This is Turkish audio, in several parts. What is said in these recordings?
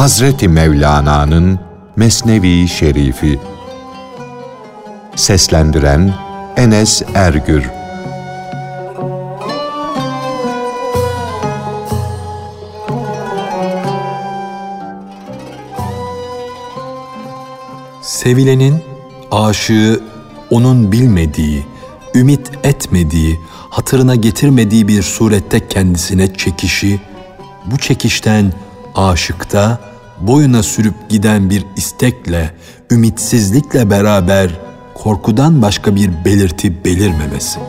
Hazreti Mevlana'nın Mesnevi Şerifi. Seslendiren Enes Ergür. Sevilenin aşığı onun bilmediği, ümit etmediği, hatırına getirmediği bir surette kendisine çekişi, bu çekişten aşıkta boyuna sürüp giden bir istekle, ümitsizlikle beraber korkudan başka bir belirti belirmemesi.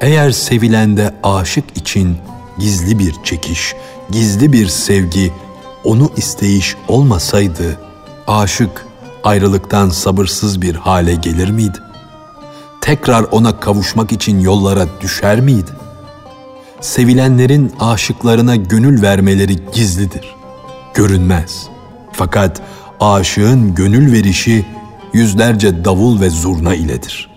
Eğer sevilende aşık için gizli bir çekiş, gizli bir sevgi, onu isteyiş olmasaydı, aşık ayrılıktan sabırsız bir hale gelir miydi? Tekrar ona kavuşmak için yollara düşer miydi? Sevilenlerin aşıklarına gönül vermeleri gizlidir, görünmez. Fakat aşığın gönül verişi yüzlerce davul ve zurna iledir.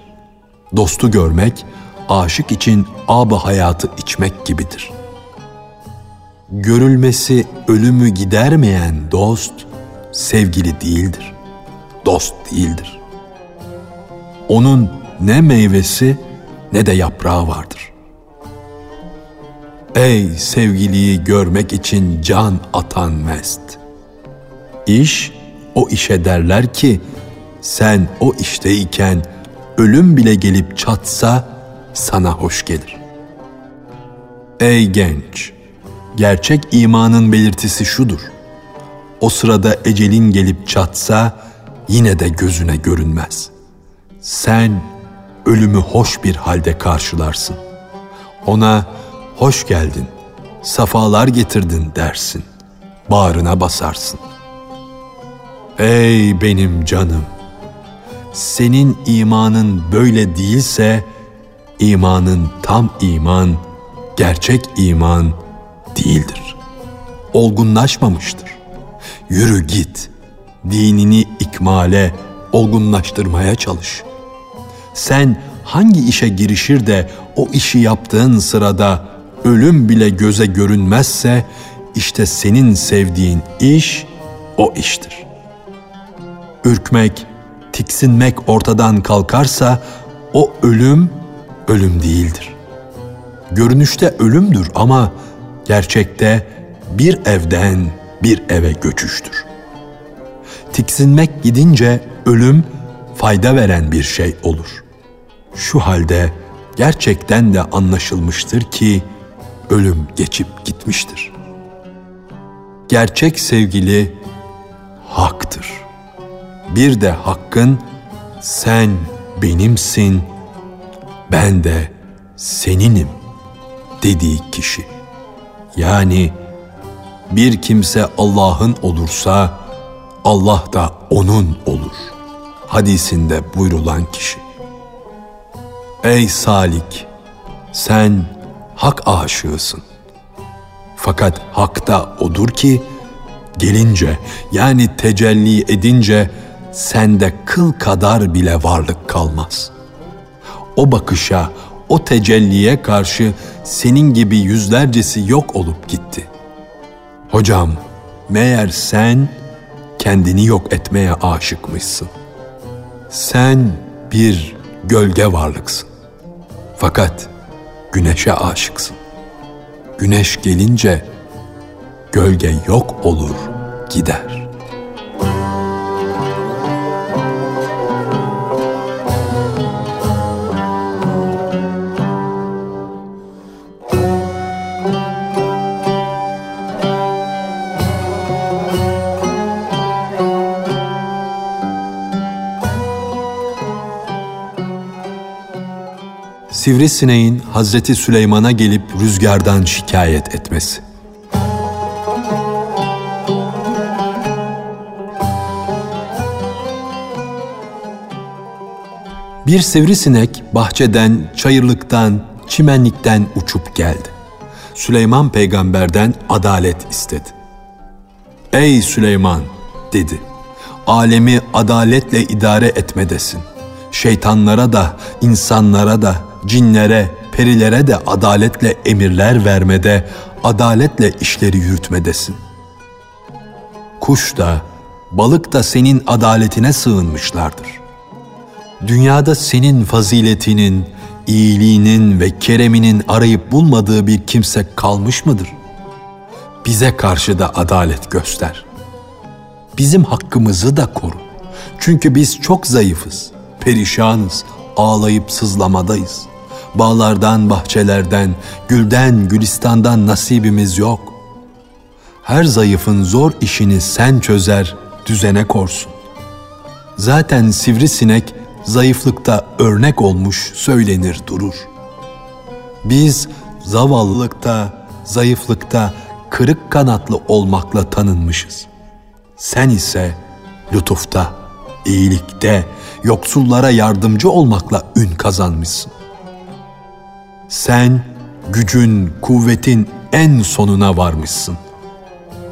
Dostu görmek, aşık için ab hayatı içmek gibidir. Görülmesi ölümü gidermeyen dost, sevgili değildir dost değildir. Onun ne meyvesi ne de yaprağı vardır. Ey sevgiliyi görmek için can atan mest. İş o işe derler ki sen o işteyken ölüm bile gelip çatsa sana hoş gelir. Ey genç, gerçek imanın belirtisi şudur. O sırada ecelin gelip çatsa yine de gözüne görünmez. Sen ölümü hoş bir halde karşılarsın. Ona hoş geldin, safalar getirdin dersin. Bağrına basarsın. Ey benim canım! Senin imanın böyle değilse, imanın tam iman, gerçek iman değildir. Olgunlaşmamıştır. Yürü git.'' Dinini ikmale, olgunlaştırmaya çalış. Sen hangi işe girişir de o işi yaptığın sırada ölüm bile göze görünmezse işte senin sevdiğin iş o iştir. Ürkmek, tiksinmek ortadan kalkarsa o ölüm ölüm değildir. Görünüşte ölümdür ama gerçekte bir evden bir eve göçüştür tiksinmek gidince ölüm fayda veren bir şey olur. Şu halde gerçekten de anlaşılmıştır ki ölüm geçip gitmiştir. Gerçek sevgili haktır. Bir de hakkın sen benimsin, ben de seninim dediği kişi. Yani bir kimse Allah'ın olursa Allah da onun olur. Hadisinde buyrulan kişi. Ey Salik! Sen hak aşığısın. Fakat hak da odur ki, gelince yani tecelli edince sende kıl kadar bile varlık kalmaz. O bakışa, o tecelliye karşı senin gibi yüzlercesi yok olup gitti. Hocam, meğer sen kendini yok etmeye aşıkmışsın. Sen bir gölge varlıksın. Fakat güneşe aşıksın. Güneş gelince gölge yok olur, gider.'' Sivrisineğin Hazreti Süleyman'a gelip rüzgardan şikayet etmesi. Bir sivrisinek bahçeden, çayırlıktan, çimenlikten uçup geldi. Süleyman peygamberden adalet istedi. Ey Süleyman dedi. Alemi adaletle idare etmedesin. şeytanlara da, insanlara da, cinlere, perilere de adaletle emirler vermede, adaletle işleri yürütmedesin. Kuş da, balık da senin adaletine sığınmışlardır. Dünyada senin faziletinin, iyiliğinin ve kereminin arayıp bulmadığı bir kimse kalmış mıdır? Bize karşı da adalet göster. Bizim hakkımızı da koru. Çünkü biz çok zayıfız, perişanız, ağlayıp sızlamadayız. Bağlardan, bahçelerden, gülden, gülistandan nasibimiz yok. Her zayıfın zor işini sen çözer, düzene korsun. Zaten sivrisinek zayıflıkta örnek olmuş söylenir durur. Biz zavallılıkta, zayıflıkta kırık kanatlı olmakla tanınmışız. Sen ise lütufta, iyilikte, yoksullara yardımcı olmakla ün kazanmışsın. Sen gücün, kuvvetin en sonuna varmışsın.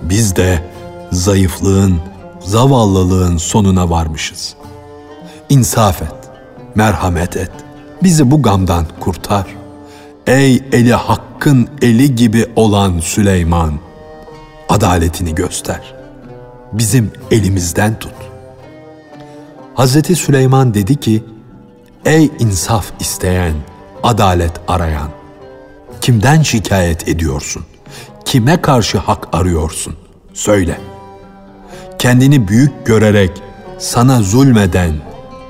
Biz de zayıflığın, zavallılığın sonuna varmışız. İnsaf et, merhamet et, bizi bu gamdan kurtar. Ey eli hakkın eli gibi olan Süleyman, adaletini göster. Bizim elimizden tut. Hazreti Süleyman dedi ki, Ey insaf isteyen, adalet arayan, kimden şikayet ediyorsun? Kime karşı hak arıyorsun? Söyle. Kendini büyük görerek sana zulmeden,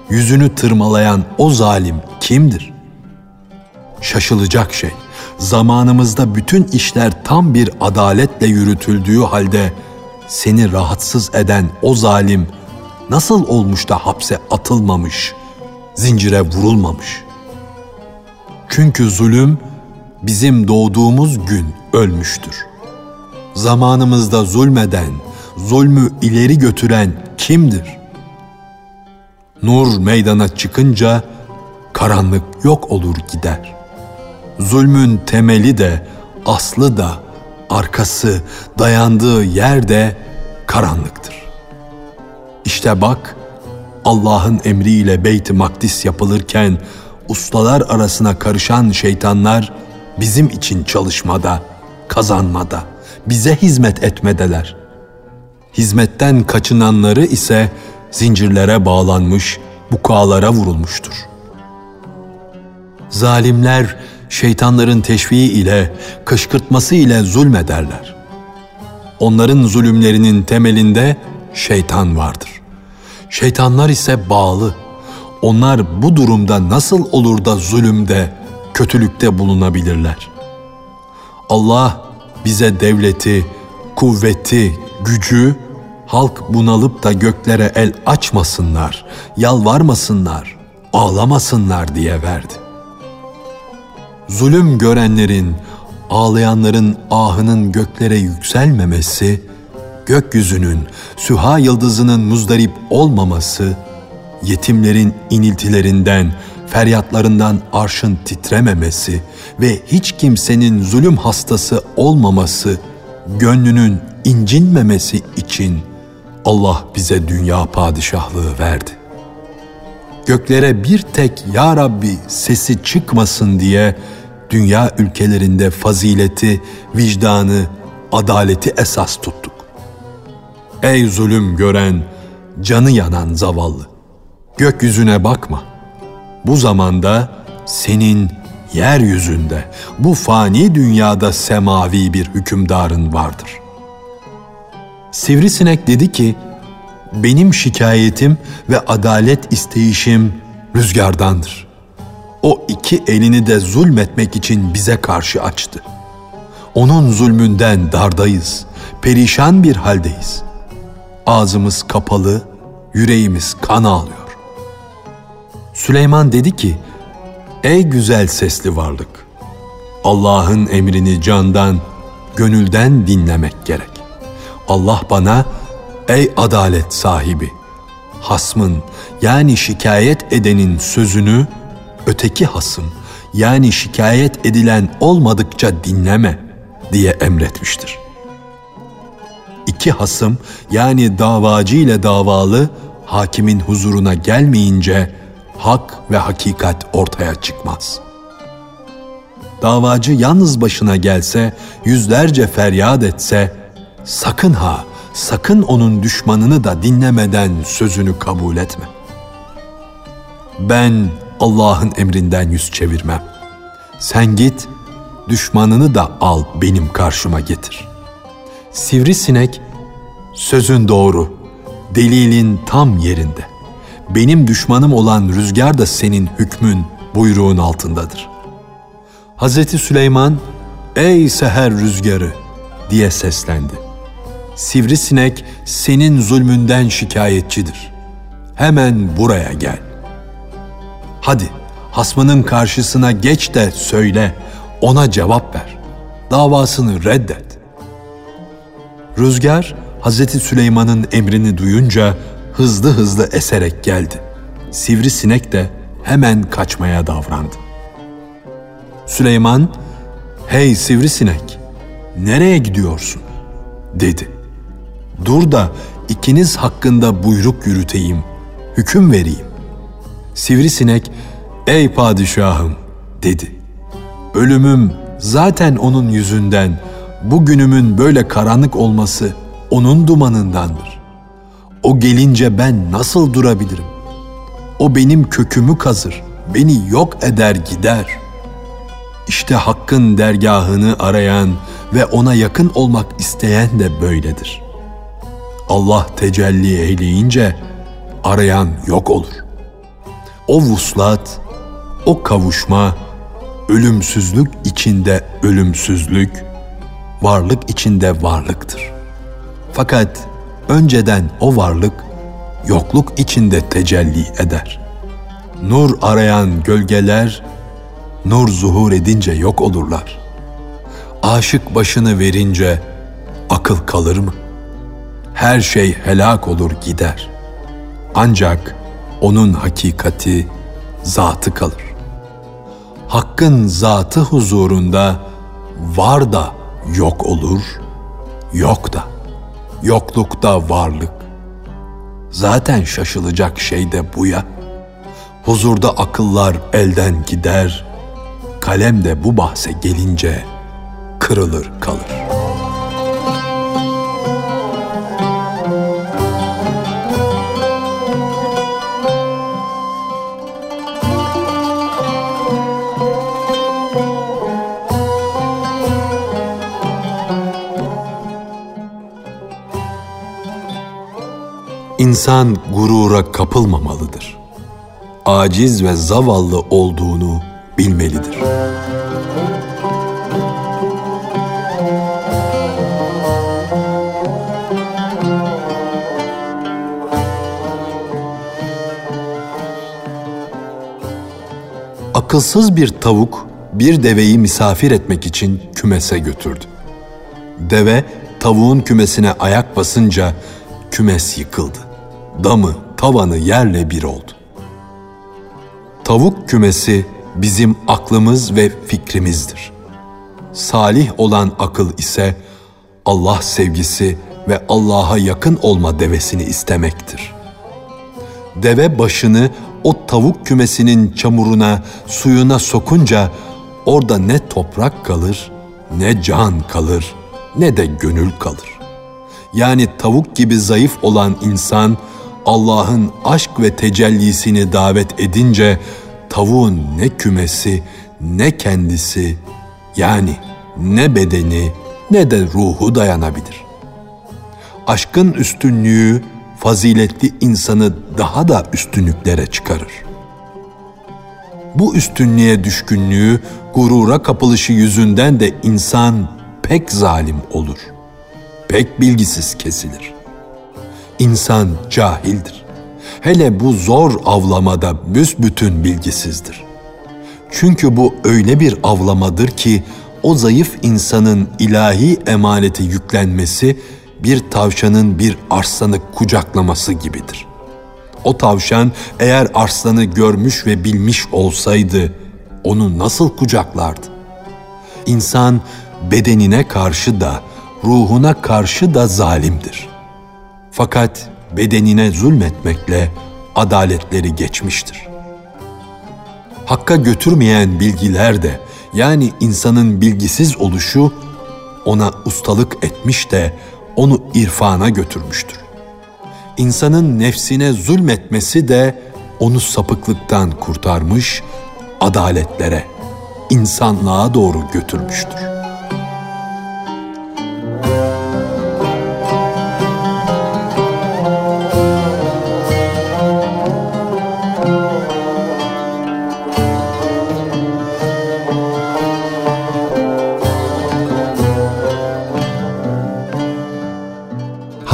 yüzünü tırmalayan o zalim kimdir? Şaşılacak şey, zamanımızda bütün işler tam bir adaletle yürütüldüğü halde seni rahatsız eden o zalim nasıl olmuş da hapse atılmamış, zincire vurulmamış? Çünkü zulüm bizim doğduğumuz gün ölmüştür. Zamanımızda zulmeden, zulmü ileri götüren kimdir? Nur meydana çıkınca karanlık yok olur gider. Zulmün temeli de, aslı da, arkası, dayandığı yer de karanlıktır. İşte bak, Allah'ın emriyle Beyt-i Makdis yapılırken ustalar arasına karışan şeytanlar bizim için çalışmada, kazanmada, bize hizmet etmedeler. Hizmetten kaçınanları ise zincirlere bağlanmış, bukalara vurulmuştur. Zalimler şeytanların teşviği ile, kışkırtması ile zulmederler. Onların zulümlerinin temelinde şeytan vardır. Şeytanlar ise bağlı. Onlar bu durumda nasıl olur da zulümde, kötülükte bulunabilirler? Allah bize devleti, kuvveti, gücü, halk bunalıp da göklere el açmasınlar, yalvarmasınlar, ağlamasınlar diye verdi. Zulüm görenlerin, ağlayanların ahının göklere yükselmemesi, gökyüzünün, süha yıldızının muzdarip olmaması, yetimlerin iniltilerinden, feryatlarından arşın titrememesi ve hiç kimsenin zulüm hastası olmaması, gönlünün incinmemesi için Allah bize dünya padişahlığı verdi. Göklere bir tek Ya Rabbi sesi çıkmasın diye dünya ülkelerinde fazileti, vicdanı, adaleti esas tuttuk. Ey zulüm gören, canı yanan zavallı, gökyüzüne bakma. Bu zamanda senin yeryüzünde, bu fani dünyada semavi bir hükümdarın vardır.'' Sivrisinek dedi ki, benim şikayetim ve adalet isteyişim rüzgardandır. O iki elini de zulmetmek için bize karşı açtı. Onun zulmünden dardayız, perişan bir haldeyiz. Ağzımız kapalı, yüreğimiz kan ağlıyor. Süleyman dedi ki, Ey güzel sesli varlık! Allah'ın emrini candan, gönülden dinlemek gerek. Allah bana ey adalet sahibi hasmın yani şikayet edenin sözünü öteki hasım yani şikayet edilen olmadıkça dinleme diye emretmiştir. İki hasım yani davacı ile davalı hakimin huzuruna gelmeyince hak ve hakikat ortaya çıkmaz. Davacı yalnız başına gelse, yüzlerce feryat etse, sakın ha, sakın onun düşmanını da dinlemeden sözünü kabul etme. Ben Allah'ın emrinden yüz çevirmem. Sen git, düşmanını da al benim karşıma getir. Sivrisinek, sözün doğru, delilin tam yerinde. Benim düşmanım olan rüzgar da senin hükmün, buyruğun altındadır. Hazreti Süleyman, ey seher rüzgarı diye seslendi. Sivrisinek senin zulmünden şikayetçidir. Hemen buraya gel. Hadi hasmının karşısına geç de söyle, ona cevap ver. Davasını reddet. Rüzgar Hazreti Süleyman'ın emrini duyunca hızlı hızlı eserek geldi. Sivrisinek de hemen kaçmaya davrandı. Süleyman, "Hey sivrisinek, nereye gidiyorsun?" dedi. "Dur da ikiniz hakkında buyruk yürüteyim, hüküm vereyim." Sivrisinek, "Ey padişahım," dedi. "Ölümüm zaten onun yüzünden, bugünümün böyle karanlık olması onun dumanındandır. O gelince ben nasıl durabilirim? O benim kökümü kazır, beni yok eder gider. İşte Hakk'ın dergahını arayan ve ona yakın olmak isteyen de böyledir. Allah tecelli eyleyince arayan yok olur. O vuslat, o kavuşma, ölümsüzlük içinde ölümsüzlük, varlık içinde varlıktır. Fakat önceden o varlık yokluk içinde tecelli eder. Nur arayan gölgeler nur zuhur edince yok olurlar. Aşık başını verince akıl kalır mı? Her şey helak olur gider. Ancak onun hakikati, zatı kalır. Hakkın zatı huzurunda var da yok olur, yok da yoklukta varlık. Zaten şaşılacak şey de bu ya. Huzurda akıllar elden gider, kalem de bu bahse gelince kırılır kalır.'' İnsan gurura kapılmamalıdır. Aciz ve zavallı olduğunu bilmelidir. Akılsız bir tavuk bir deveyi misafir etmek için kümese götürdü. Deve tavuğun kümesine ayak basınca kümes yıkıldı damı, tavanı yerle bir oldu. Tavuk kümesi bizim aklımız ve fikrimizdir. Salih olan akıl ise Allah sevgisi ve Allah'a yakın olma devesini istemektir. Deve başını o tavuk kümesinin çamuruna, suyuna sokunca orada ne toprak kalır, ne can kalır, ne de gönül kalır. Yani tavuk gibi zayıf olan insan Allah'ın aşk ve tecellisini davet edince tavuğun ne kümesi ne kendisi yani ne bedeni ne de ruhu dayanabilir. Aşkın üstünlüğü faziletli insanı daha da üstünlüklere çıkarır. Bu üstünlüğe düşkünlüğü, gurura kapılışı yüzünden de insan pek zalim olur. Pek bilgisiz kesilir. İnsan cahildir. Hele bu zor avlamada büsbütün bilgisizdir. Çünkü bu öyle bir avlamadır ki o zayıf insanın ilahi emaneti yüklenmesi bir tavşanın bir arslanı kucaklaması gibidir. O tavşan eğer arslanı görmüş ve bilmiş olsaydı onu nasıl kucaklardı? İnsan bedenine karşı da ruhuna karşı da zalimdir.'' Fakat bedenine zulmetmekle adaletleri geçmiştir. Hakka götürmeyen bilgiler de yani insanın bilgisiz oluşu ona ustalık etmiş de onu irfana götürmüştür. İnsanın nefsine zulmetmesi de onu sapıklıktan kurtarmış, adaletlere, insanlığa doğru götürmüştür.